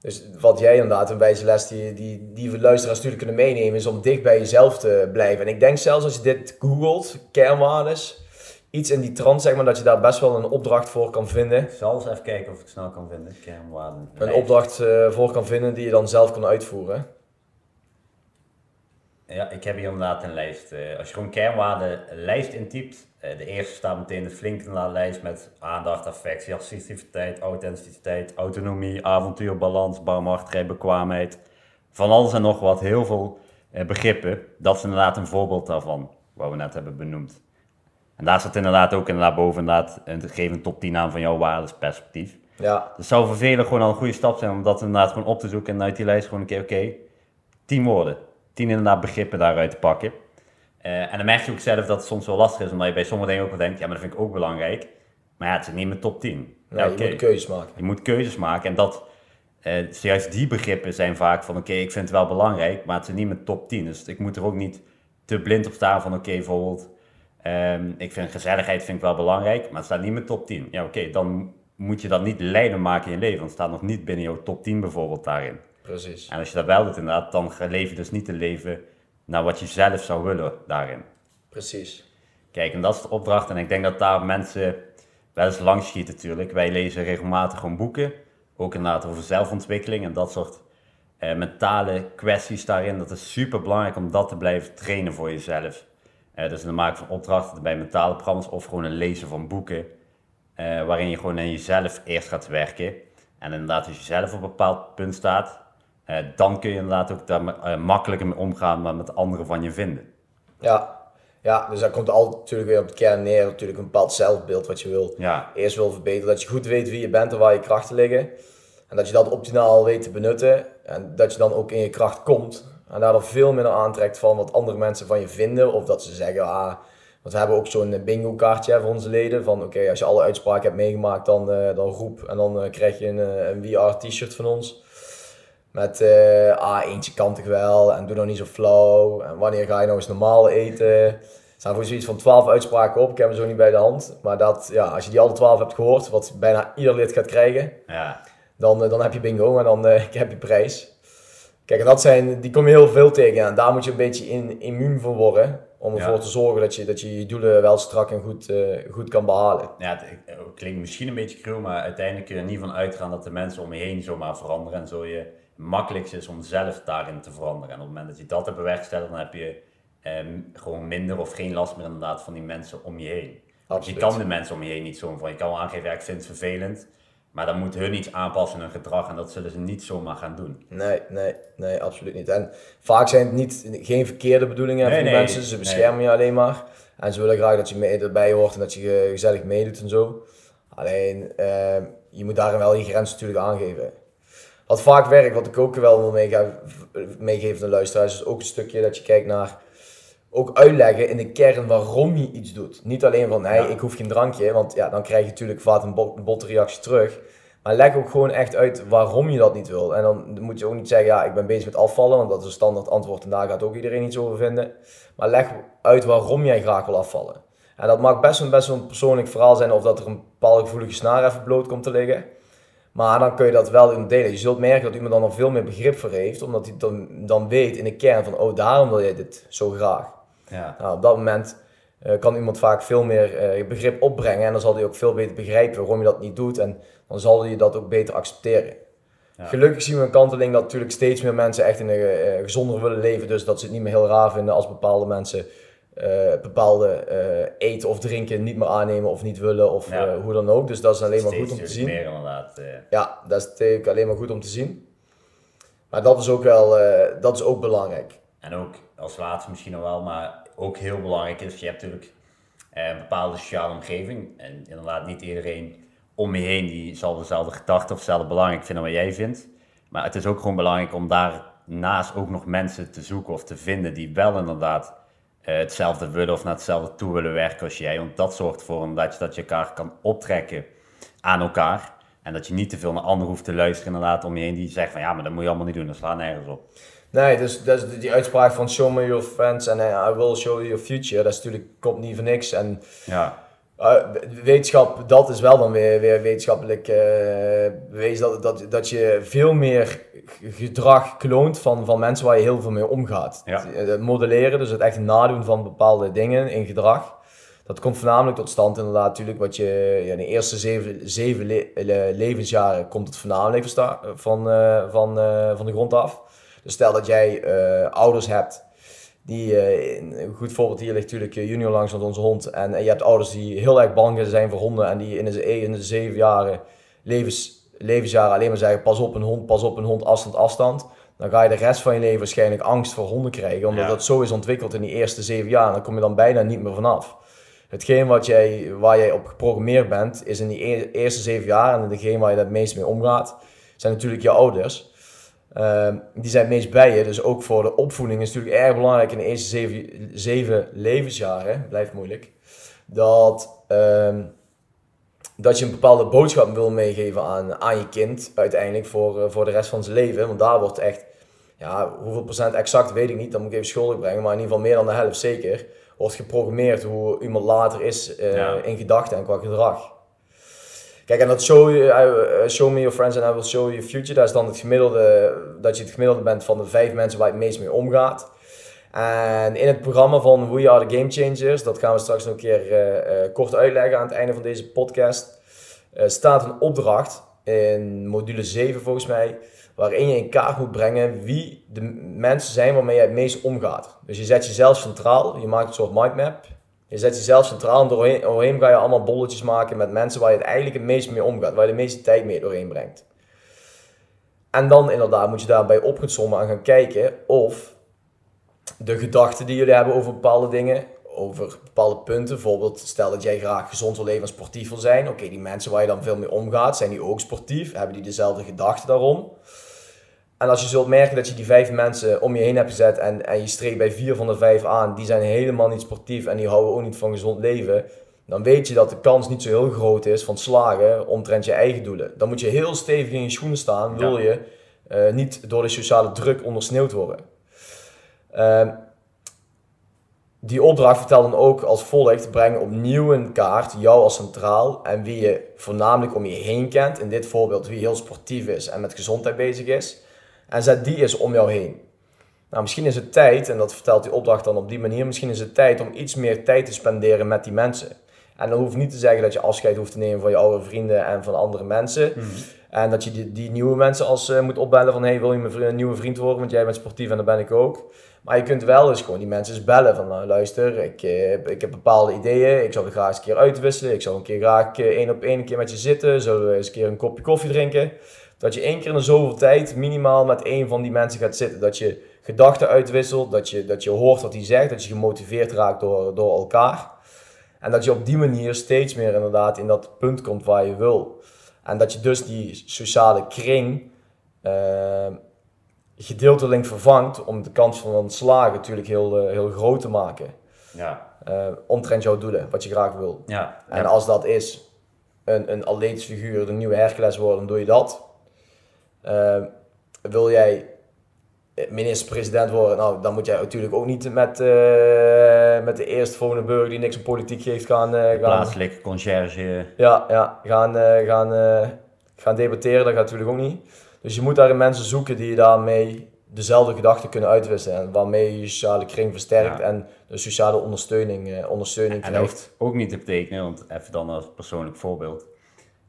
Speaker 1: Dus wat jij inderdaad, een wijze les die, die, die we luisteraars natuurlijk kunnen meenemen, is om dicht bij jezelf te blijven. En ik denk zelfs als je dit googelt, kernwaardes, iets in die trant, zeg maar, dat je daar best wel een opdracht voor kan vinden.
Speaker 2: Ik zal eens even kijken of ik het snel kan vinden. Kernwaarden.
Speaker 1: Een opdracht uh, voor kan vinden die je dan zelf kan uitvoeren.
Speaker 2: Ja, ik heb hier inderdaad een lijst. Uh, als je gewoon kernwaarden lijst intypt, uh, de eerste staat meteen de flinke lijst met aandacht, affectie, assertiviteit, authenticiteit, autonomie, avontuur, balans, barmhartigheid, bekwaamheid. Van alles en nog wat, heel veel begrippen. Dat is inderdaad een voorbeeld daarvan, wat we net hebben benoemd. En daar staat inderdaad ook inderdaad boven inderdaad, geef een top 10 aan van jouw waardesperspectief. Ja. Dat zou voor velen gewoon al een goede stap zijn om dat inderdaad gewoon op te zoeken en uit die lijst gewoon een keer, oké, okay, 10 woorden. 10 inderdaad begrippen daaruit te pakken. Uh, en dan merk je ook zelf dat het soms wel lastig is, omdat je bij sommige dingen ook wel denkt, ja, maar dat vind ik ook belangrijk. Maar ja, het is niet mijn top 10.
Speaker 1: Ja, je moet keuzes maken.
Speaker 2: Je moet keuzes maken en dat, uh, juist die begrippen zijn vaak van, oké, ik vind het wel belangrijk, maar het is niet mijn top 10. Dus ik moet er ook niet te blind op staan van, oké, bijvoorbeeld Um, ik vind gezelligheid vind ik wel belangrijk, maar het staat niet in top 10. Ja, oké, dan moet je dat niet leiden maken in je leven, want het staat nog niet binnen jouw top 10 bijvoorbeeld daarin.
Speaker 1: Precies.
Speaker 2: En als je dat wel doet inderdaad, dan leef je dus niet te leven naar wat je zelf zou willen daarin.
Speaker 1: Precies.
Speaker 2: Kijk, en dat is de opdracht en ik denk dat daar mensen wel eens langs schieten natuurlijk. Wij lezen regelmatig gewoon boeken, ook inderdaad over zelfontwikkeling en dat soort uh, mentale kwesties daarin. Dat is super belangrijk om dat te blijven trainen voor jezelf. Uh, dus de maken van opdrachten bij mentale programma's of gewoon een lezen van boeken. Uh, waarin je gewoon aan jezelf eerst gaat werken. En inderdaad, als je zelf op een bepaald punt staat, uh, dan kun je inderdaad ook daar makkelijker mee omgaan met met anderen van je vinden.
Speaker 1: Ja, ja, dus dat komt altijd natuurlijk weer op de kern neer. Natuurlijk een bepaald zelfbeeld wat je wil. Ja. Eerst wil verbeteren. Dat je goed weet wie je bent en waar je krachten liggen. En dat je dat optimaal weet te benutten. En dat je dan ook in je kracht komt. En daardoor veel minder aantrekt van wat andere mensen van je vinden. Of dat ze zeggen, ah, want we hebben ook zo'n bingo kaartje voor onze leden. Van oké, als je alle uitspraken hebt meegemaakt, dan, uh, dan roep. En dan krijg je een, een VR t-shirt van ons. Met, ah, eentje kan toch wel. En doe nou niet zo flauw. En wanneer ga je nou eens normaal eten? Er staan voor zoiets van 12 uitspraken op. Ik heb hem zo niet bij de hand. Maar dat, ja, als je die alle 12 hebt gehoord, wat bijna ieder lid gaat krijgen. Ja. Dan, dan heb je bingo en dan heb je prijs. Kijk, en dat zijn, die kom je heel veel tegen. En daar moet je een beetje in, immuun voor worden. Om ervoor te zorgen dat je, dat je je doelen wel strak en goed, uh, goed kan behalen.
Speaker 2: Ja, het, klinkt misschien een beetje cruel, maar uiteindelijk kun je er niet van uitgaan dat de mensen om je heen zomaar veranderen. En zo je makkelijkst is om zelf daarin te veranderen. En op het moment dat je dat hebt bewerkstelligd, dan heb je ehm, gewoon minder of geen last meer inderdaad van die mensen om je heen. Je kan de mensen om je heen niet zo van. Je kan wel aangeven, ja, ik vind het vervelend. Maar dan moet hun iets aanpassen in hun gedrag en dat zullen ze niet zomaar gaan doen.
Speaker 1: Nee, nee, nee, absoluut niet. En vaak zijn het niet, geen verkeerde bedoelingen nee, van nee, mensen, ze beschermen je alleen maar. En ze willen graag dat je mee, erbij hoort en dat je gezellig meedoet en zo. Alleen, uh, je moet daarin wel je grens natuurlijk aangeven. Wat vaak werkt, wat ik ook wel wil meegeven, aan de luisteraars, is ook een stukje dat je kijkt naar ook uitleggen in de kern waarom je iets doet. Niet alleen van, hey, ik hoef geen drankje, want ja, dan krijg je natuurlijk vaak een, bot, botte reactie terug. Maar leg ook gewoon echt uit waarom je dat niet wil. En dan moet je ook niet zeggen, ja, ik ben bezig met afvallen, want dat is een standaard antwoord en daar gaat ook iedereen iets over vinden. Maar leg uit waarom jij graag wil afvallen. En dat mag best een, best een persoonlijk verhaal zijn of dat er een bepaalde gevoelige snaar even bloot komt te liggen. Maar dan kun je dat wel in delen. Je zult merken dat iemand dan nog veel meer begrip voor heeft, omdat hij dan, dan weet in de kern van, oh, daarom wil jij dit zo graag. Ja. Nou, op dat moment uh, kan iemand vaak veel meer uh, begrip opbrengen en dan zal hij ook veel beter begrijpen waarom je dat niet doet en dan zal hij dat ook beter accepteren. Ja. Gelukkig zien we een kanteling dat natuurlijk steeds meer mensen echt in een uh, gezonder willen leven, dus dat ze het niet meer heel raar vinden als bepaalde mensen bepaalde eten of drinken niet meer aannemen of niet willen of hoe dan ook. Dus dat is alleen maar goed om te zien.
Speaker 2: Meer, inderdaad,
Speaker 1: ja, dat is natuurlijk alleen maar goed om te zien. Maar dat is ook wel dat is ook belangrijk.
Speaker 2: En ook als laatste misschien nog wel, maar ook heel belangrijk is, je hebt natuurlijk eh, een bepaalde sociale omgeving. En inderdaad, niet iedereen om je heen die zal dezelfde gedachten of hetzelfde belangrijk vinden wat jij vindt. Maar het is ook gewoon belangrijk om daarnaast ook nog mensen te zoeken of te vinden die wel inderdaad hetzelfde willen of naar hetzelfde toe willen werken als jij. Want dat zorgt ervoor dat je, dat je elkaar kan optrekken aan elkaar. En dat je niet te veel naar anderen hoeft te luisteren inderdaad om je heen die zeggen van ja, maar dat moet je allemaal niet doen, dat slaat nergens op.
Speaker 1: Nee, dus, dus die uitspraak van show me your friends and I will show you your future, dat is natuurlijk, komt niet voor niks. En
Speaker 2: Ja,
Speaker 1: wetenschap, dat is wel dan weer, weer wetenschappelijk uh, bewezen dat, dat, dat je veel meer gedrag kloont van, van mensen waar je heel veel mee omgaat.
Speaker 2: Ja.
Speaker 1: Het modelleren, dus het echt nadoen van bepaalde dingen in gedrag. Dat komt voornamelijk tot stand inderdaad natuurlijk wat je ja, in de eerste zeven, zeven le levensjaren komt het voornamelijk van, van, uh, van de grond af. Dus stel dat jij uh, ouders hebt die, een goed voorbeeld hier ligt natuurlijk Junior langs met onze hond. En, en, je hebt ouders die heel erg bang zijn voor honden en die in de, in de zeven jaren levens, levensjaren alleen maar zeggen pas op een hond, pas op een hond, afstand, afstand. Dan ga je de rest van je leven waarschijnlijk angst voor honden krijgen. Omdat
Speaker 2: Ja.
Speaker 1: dat zo is ontwikkeld in die eerste zeven jaar. En dan kom je dan bijna niet meer vanaf. Hetgeen wat jij, waar jij op geprogrammeerd bent, is in die e- eerste zeven jaar. En degene waar je het meest mee omgaat, zijn natuurlijk je ouders. Ehm, die zijn het meest bij je. Dus ook voor de opvoeding is natuurlijk erg belangrijk in de eerste zeven, zeven levensjaren. Blijft moeilijk. Dat, ehm, dat je een bepaalde boodschap wil meegeven aan, aan je kind. Uiteindelijk voor, eh, voor de rest van zijn leven. Want daar wordt echt, ja, hoeveel procent exact weet ik niet. Dat moet ik even schuldig brengen. Maar in ieder geval meer dan de helft zeker. Wordt geprogrammeerd hoe iemand later is eh,
Speaker 2: Ja.
Speaker 1: in gedachten en qua gedrag. Kijk, en dat show, you- eh, show me your friends and I will show you your future. Dat is dan het gemiddelde, dat je het gemiddelde bent van de vijf mensen waar je het meest mee omgaat. En in het programma van We Are The Game Changers, dat gaan we straks nog een keer eh, eh, kort uitleggen aan het einde van deze podcast, eh, staat een opdracht in module 7 volgens mij, waarin je in kaart moet brengen wie de mensen zijn waarmee je het meest omgaat. Dus je zet jezelf centraal, je maakt een soort mindmap. Je zet jezelf centraal en doorheen, ga je allemaal bolletjes maken met mensen waar je het eigenlijk het meest mee omgaat, waar je de meeste tijd mee doorheen brengt. En dan inderdaad moet je daarbij op gaan en gaan kijken of de gedachten die jullie hebben over bepaalde dingen, over bepaalde punten, bijvoorbeeld stel dat jij graag gezond wil leven en sportief wil zijn, oké, die mensen waar je dan veel mee omgaat, zijn die ook sportief? Hebben die dezelfde gedachten daarom? En als je zult merken dat je die vijf mensen om je heen hebt gezet en, en je streekt bij vier van de vijf aan, die zijn helemaal niet sportief en die houden ook niet van gezond leven, dan weet je dat de kans niet zo heel groot is van slagen omtrent je eigen doelen. Dan moet je heel stevig in je schoenen staan, wil je eh, niet door de sociale druk ondersneeuwd worden. Ehm, die opdracht vertelt dan ook als volgt: breng opnieuw in kaart jou als centraal en wie je voornamelijk om je heen kent. In dit voorbeeld wie heel sportief is en met gezondheid bezig is. En zet die eens om jou heen. Nou, misschien is het tijd, en dat vertelt die opdracht dan op die manier, misschien is het tijd om iets meer tijd te spenderen met die mensen. En dat hoeft niet te zeggen dat je afscheid hoeft te nemen van je oude vrienden en van andere mensen. En dat je die, die nieuwe mensen als eh, moet opbellen van hey, wil je mijn vriend, nieuwe vriend worden, want jij bent sportief en dat ben ik ook. Maar je kunt wel dus gewoon die mensen eens bellen van nou, luister, ik, eh, ik heb bepaalde ideeën, ik zou er graag eens een keer uitwisselen, ik zou een keer graag eh, één op één een keer met je zitten, zullen we eens een keer een kopje koffie drinken. Dat je één keer in de zoveel tijd minimaal met één van die mensen gaat zitten. Dat je gedachten uitwisselt, dat je, dat je hoort wat hij zegt, dat je gemotiveerd raakt door, door elkaar. En dat je op die manier steeds meer inderdaad in dat punt komt waar je wil. En dat je dus die sociale kring eh, gedeeltelijk vervangt om de kans van slagen natuurlijk heel, eh, heel groot te maken.
Speaker 2: Ja,
Speaker 1: eh omtrent jouw doelen, wat je graag wil.
Speaker 2: ja.
Speaker 1: En als dat is een, een atletisch figuur, de nieuwe Hercules worden, dan doe je dat. Eh, wil jij minister-president worden, nou, dan moet jij natuurlijk ook niet met, eh, met de eerstvolgende burger die niks om politiek geeft gaan, eh, gaan,
Speaker 2: plaatselijke conciërge.
Speaker 1: ja, ja, gaan, eh, gaan, eh, gaan debatteren. Dat gaat natuurlijk ook niet. Dus je moet daarin mensen zoeken die je daarmee dezelfde gedachten kunnen uitwisselen. En waarmee je je sociale kring versterkt
Speaker 2: Ja.
Speaker 1: en de sociale ondersteuning, eh, ondersteuning
Speaker 2: En dat
Speaker 1: krijgt.
Speaker 2: hoeft ook niet te betekenen, want even dan als persoonlijk voorbeeld.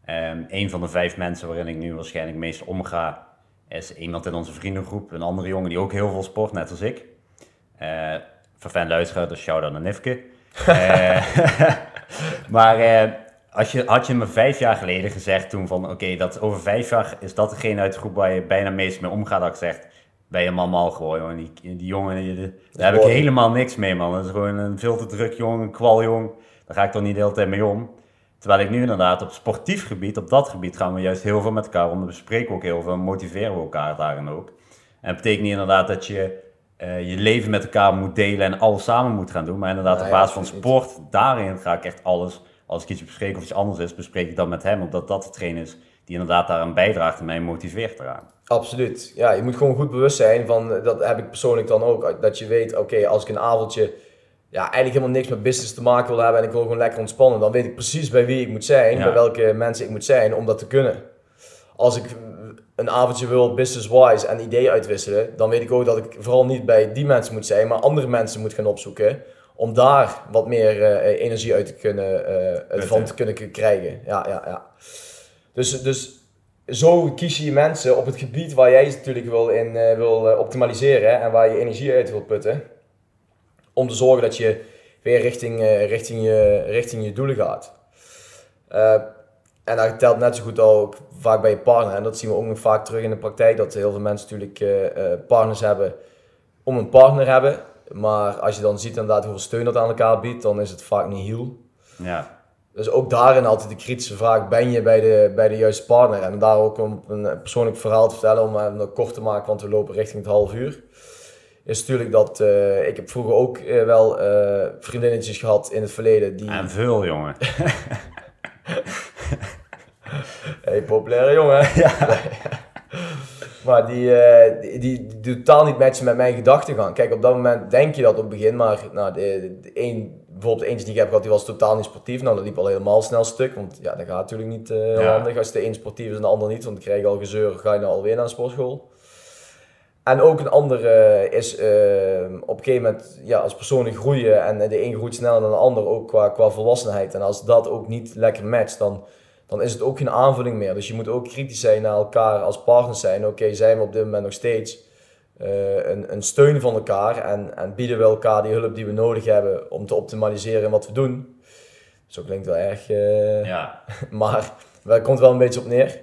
Speaker 2: Ehm een van de vijf mensen waarin ik nu waarschijnlijk meest omga, is iemand in onze vriendengroep. Een andere jongen die ook heel veel sport, net als ik. Eh voor fan luisteraar, dus shout-out naar Nifke. Eh, maar eh, als je, had je me vijf jaar geleden gezegd toen van... Oké, dat over vijf jaar is dat degene uit de groep waar je bijna meest mee omgaat. Dat ik zeg, ben je mal gewoon. Die, die jongen, die, daar heb ik helemaal niks mee, man. Dat is gewoon een veel te druk jongen, een kwaljong. Daar ga ik toch niet de hele tijd mee om. Terwijl ik nu inderdaad op sportief gebied, op dat gebied, gaan we juist heel veel met elkaar om. We bespreken ook heel veel en motiveren we elkaar daarin ook. En het betekent niet inderdaad dat je eh, je leven met elkaar moet delen en alles samen moet gaan doen. Maar inderdaad, op basis van sport, daarin ga ik echt alles. Als ik iets bespreek of iets anders is, bespreek ik dat met hem. Omdat dat hetgeen is die inderdaad daaraan bijdraagt en mij motiveert eraan.
Speaker 1: Absoluut. Ja, je moet gewoon goed bewust zijn van, dat heb ik persoonlijk dan ook, dat je weet, oké, als ik een avondje ja, eigenlijk helemaal niks met business te maken wil hebben en ik wil gewoon lekker ontspannen, dan weet ik precies bij wie ik moet zijn, bij welke mensen ik moet zijn om dat te kunnen. Als ik een avondje wil business-wise en ideeën uitwisselen, dan weet ik ook dat ik vooral niet bij die mensen moet zijn, maar andere mensen moet gaan opzoeken om daar wat meer eh, energie uit te kunnen, uh, van te kunnen krijgen. Ja, ja, ja. Dus, dus zo kies je je mensen op het gebied waar jij natuurlijk wil, in, uh, wil optimaliseren en waar je energie uit wil putten. Om te zorgen dat je weer richting, richting, je, richting je doelen gaat. En dat telt net zo goed ook vaak bij je partner. En dat zien we ook nog vaak terug in de praktijk. Dat heel veel mensen natuurlijk uh, partners hebben om een partner hebben. Maar als je dan ziet inderdaad hoeveel steun dat aan elkaar biedt, dan is het vaak niet heel.
Speaker 2: Ja.
Speaker 1: Dus ook daarin altijd de kritische vraag, ben je bij de, bij de juiste partner? En daar ook om een persoonlijk verhaal te vertellen, om het kort te maken, want we lopen richting het half uur. Is natuurlijk dat, uh, ik heb vroeger ook wel vriendinnetjes gehad in het verleden. Die...
Speaker 2: En veel jongen.
Speaker 1: hey, populaire jongen. Ja. maar die, die, die, die, totaal niet matchen met mijn gedachtegang. Kijk, op dat moment denk je dat op het begin, maar nou, de, de een, bijvoorbeeld eentje die ik heb gehad, die was totaal niet sportief. Nou, dat liep al helemaal snel stuk, want ja, dat gaat natuurlijk niet handig als de een sportief is en de ander niet, want dan krijg je al gezeur, ga je nou alweer naar een sportschool. En ook een andere is uh, op een gegeven moment ja, als personen groeien en de een groeit sneller dan de ander, ook qua, qua volwassenheid. En als dat ook niet lekker matcht, dan dan is het ook geen aanvulling meer. Dus je moet ook kritisch zijn naar elkaar als partners zijn. Oké, zijn we op dit moment nog steeds uh, een, een, steun van elkaar en, en, bieden we elkaar die hulp die we nodig hebben om te optimaliseren in wat we doen. Zo klinkt wel erg, uh, ja. maar daar komt wel een beetje op neer.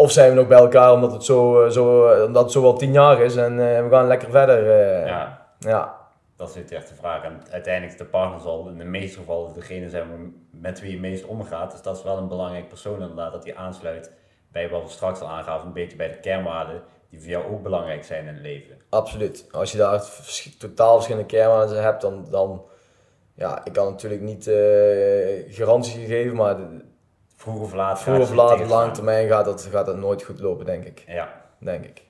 Speaker 1: Of zijn we nog bij elkaar omdat het zo, zo, omdat het zo wel tien jaar is en we gaan lekker verder.
Speaker 2: ja.
Speaker 1: ja.
Speaker 2: Dat is de echte vraag. En uiteindelijk de partner zal in de meeste gevallen degene zijn met wie je meest omgaat. Dus dat is wel een belangrijk persoon inderdaad, dat die aansluit bij wat we straks al aangaven, een beetje bij de kernwaarden die voor jou ook belangrijk zijn in het leven.
Speaker 1: Absoluut. Als je daar totaal verschillende kernwaarden hebt, dan, dan ja, ik kan natuurlijk niet uh, garantie geven, maar
Speaker 2: vroeg of laat,
Speaker 1: vroeg of laat, op lange termijn gaat dat, gaat dat nooit goed lopen, denk ik.
Speaker 2: Ja.
Speaker 1: Denk ik.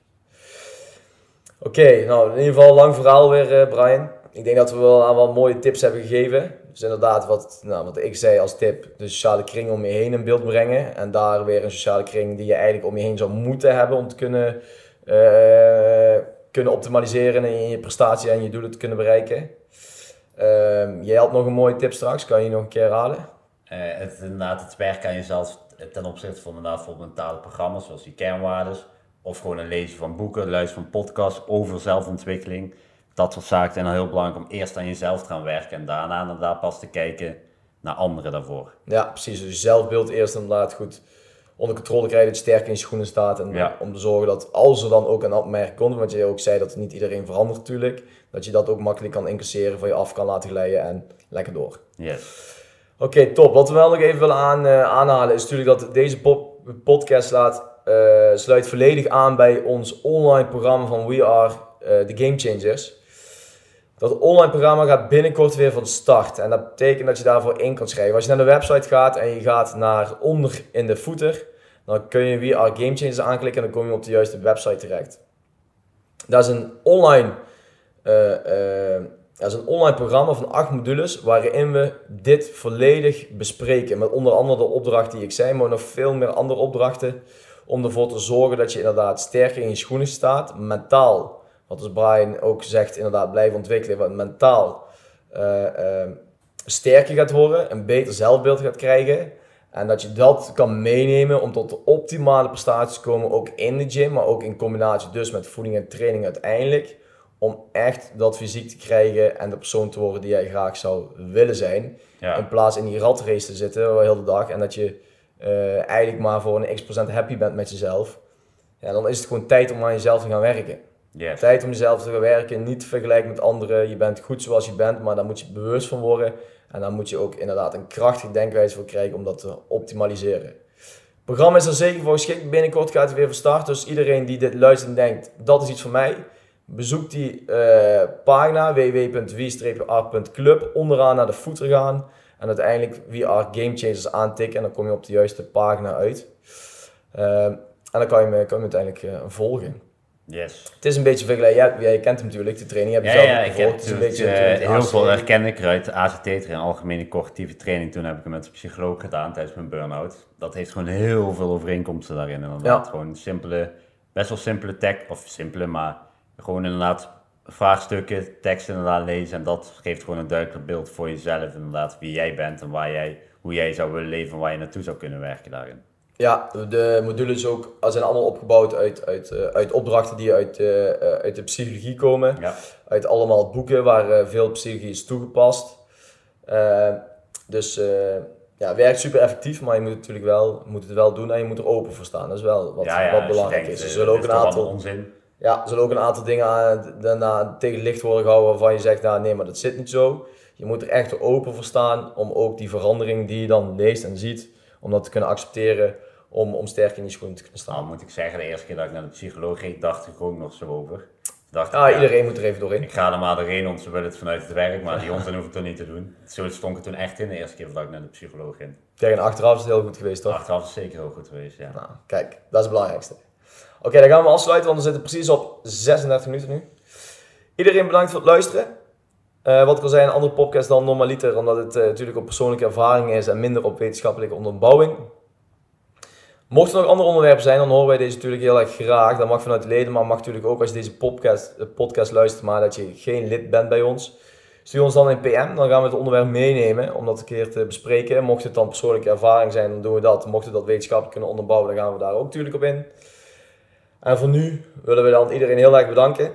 Speaker 1: Oké, nou in ieder geval lang verhaal weer, uh, Brian ik denk dat we wel aan wat mooie tips hebben gegeven. Dus inderdaad, wat, nou, wat ik zei als tip, de sociale kring om je heen in beeld brengen. En daar weer een sociale kring die je eigenlijk om je heen zou moeten hebben om te kunnen, uh, kunnen optimaliseren en je prestatie en je doelen te kunnen bereiken. Uh, jij had nog een mooie tip straks, kan je nog een keer herhalen?
Speaker 2: Uh, het, inderdaad, het werken aan jezelf ten opzichte van inderdaad voor mentale programma's zoals die kernwaardes. Of gewoon een lezen van boeken, luisteren van podcasts over zelfontwikkeling dat soort zaken zijn dan heel belangrijk om eerst aan jezelf te gaan werken en daarna inderdaad pas te kijken naar anderen daarvoor.
Speaker 1: Ja, precies. Dus zelfbeeld eerst inderdaad goed onder controle krijgen, dat je sterk in je schoenen staat. En om te zorgen dat als er dan ook een opmerking komt, want je ook zei dat niet iedereen verandert natuurlijk, dat je dat ook makkelijk kan incasseren, van je af kan laten glijden en lekker door.
Speaker 2: Yes.
Speaker 1: Oké, top. Wat we wel nog even willen aan, uh, aanhalen is natuurlijk dat deze podcast laat, uh, sluit volledig aan bij ons online programma van We Are uh, The Game Changers. Dat online programma gaat binnenkort weer van start. En dat betekent dat je daarvoor in kan schrijven. Als je naar de website gaat en je gaat naar onder in de footer, dan kun je We Are Game Changers aanklikken en dan kom je op de juiste website terecht. Dat is een online, dat is een online programma van acht modules waarin we dit volledig bespreken. Met onder andere de opdracht die ik zei, maar nog veel meer andere opdrachten. Om ervoor te zorgen dat je inderdaad sterker in je schoenen staat, mentaal wat dus Brian ook zegt, inderdaad blijven ontwikkelen, wat mentaal uh, sterker gaat worden, een beter zelfbeeld gaat krijgen. En dat je dat kan meenemen om tot de optimale prestaties te komen, ook in de gym, maar ook in combinatie dus met voeding en training uiteindelijk. Om echt dat fysiek te krijgen en de persoon te worden die jij graag zou willen zijn. In plaats in die ratrace te zitten de hele dag en dat je uh, eigenlijk maar voor een x procent happy bent met jezelf. Ja, dan is het gewoon tijd om aan jezelf te gaan werken.
Speaker 2: Yes.
Speaker 1: Tijd om jezelf te werken, niet te vergelijken met anderen. Je bent goed zoals je bent, maar daar moet je bewust van worden. En dan moet je ook inderdaad een krachtige denkwijze voor krijgen om dat te optimaliseren. Het programma is er zeker voor geschikt. Binnenkort gaat het weer van start. Dus iedereen die dit luistert en denkt, dat is iets voor mij. Bezoek die uh, pagina www.wie-art.club. Onderaan naar de footer gaan. En uiteindelijk VR Game Changers aantikken en dan kom je op de juiste pagina uit. Ehm, en dan kan je hem, kan je uiteindelijk eh, volgen.
Speaker 2: Yes.
Speaker 1: Het is een beetje vergelijkbaar. Jij, jij kent hem natuurlijk, de training heb je
Speaker 2: Ja,
Speaker 1: zelf
Speaker 2: ja, ik heb
Speaker 1: Het beetje
Speaker 2: eh, heel veel herken ik eruit ACT training, algemene cognitieve training. Toen heb ik hem met een psycholoog gedaan tijdens mijn burn-out. Dat heeft gewoon heel veel overeenkomsten daarin inderdaad.
Speaker 1: Ja.
Speaker 2: Gewoon simpele, best wel simpele tekst, of simpele, maar gewoon inderdaad vraagstukken, tekst inderdaad lezen. En dat geeft gewoon een duidelijk beeld voor jezelf inderdaad, wie jij bent en waar jij, hoe jij zou willen leven en waar je naartoe zou kunnen werken daarin.
Speaker 1: Ja, de modules ook zijn allemaal opgebouwd uit, uit, eh, uit opdrachten die uit, eh, eh, uit de psychologie komen.
Speaker 2: Ja,
Speaker 1: Uit allemaal boeken waar veel psychologie is toegepast. Dus eh, ja, werkt super effectief, maar je moet het natuurlijk wel, moet het wel doen en je moet er open voor staan. Dat is wel wat,
Speaker 2: ja, ja,
Speaker 1: wat belangrijk
Speaker 2: denkt,
Speaker 1: is. Er zullen ook een aantal,
Speaker 2: onzin.
Speaker 1: Ja, er zullen ook een aantal dingen aan, daarna tegen het licht worden gehouden waarvan je zegt, nou nee, maar dat zit niet zo. Je moet er echt open voor staan om ook die verandering die je dan leest en ziet, om dat te kunnen accepteren, om, om sterk in die schoenen te kunnen
Speaker 2: Nou,
Speaker 1: staan.
Speaker 2: moet ik zeggen, de eerste keer dat ik naar de psycholoog ging, dacht ik ook nog zo over. Dacht
Speaker 1: Ja,
Speaker 2: ik,
Speaker 1: iedereen moet er even doorheen.
Speaker 2: Ik ga er maar doorheen, want ze willen het vanuit het werk, maar die onzin hoef ik toch niet te doen. Zo stond ik er toen echt in, de eerste keer dat ik naar de psycholoog ging.
Speaker 1: Tegen achteraf is het heel goed geweest, toch?
Speaker 2: Achteraf is het zeker heel goed geweest, ja.
Speaker 1: Nou, kijk, dat is het belangrijkste. Oké, dan gaan we afsluiten, want we zitten precies op 36 minuten nu. Iedereen bedankt voor het luisteren. Eh, wat ik al zei, een andere podcast dan normaliter, omdat het eh, natuurlijk op persoonlijke ervaring is en minder op wetenschappelijke onderbouwing. Mochten er nog andere onderwerpen zijn, dan horen wij deze natuurlijk heel erg graag. Dat mag vanuit de leden, maar mag natuurlijk ook als je deze podcast, eh, podcast luistert, maar dat je geen lid bent bij ons. Stuur ons dan een PM, dan gaan we het onderwerp meenemen om dat een keer te bespreken. Mocht het dan persoonlijke ervaring zijn, dan doen we dat. Mocht we dat wetenschappelijk kunnen onderbouwen, dan gaan we daar ook natuurlijk op in. En voor nu willen we dan iedereen heel erg bedanken.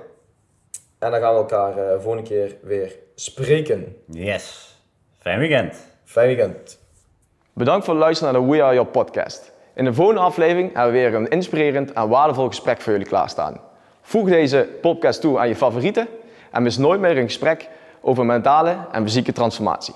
Speaker 1: En dan gaan we elkaar eh volgende keer weer spreken.
Speaker 2: Yes. Fijn weekend.
Speaker 1: Fijn weekend. Bedankt voor het luisteren naar de We Are Your podcast. In de volgende aflevering hebben we weer een inspirerend en waardevol gesprek voor jullie klaarstaan. Voeg deze podcast toe aan je favorieten en mis nooit meer een gesprek over mentale en fysieke transformatie.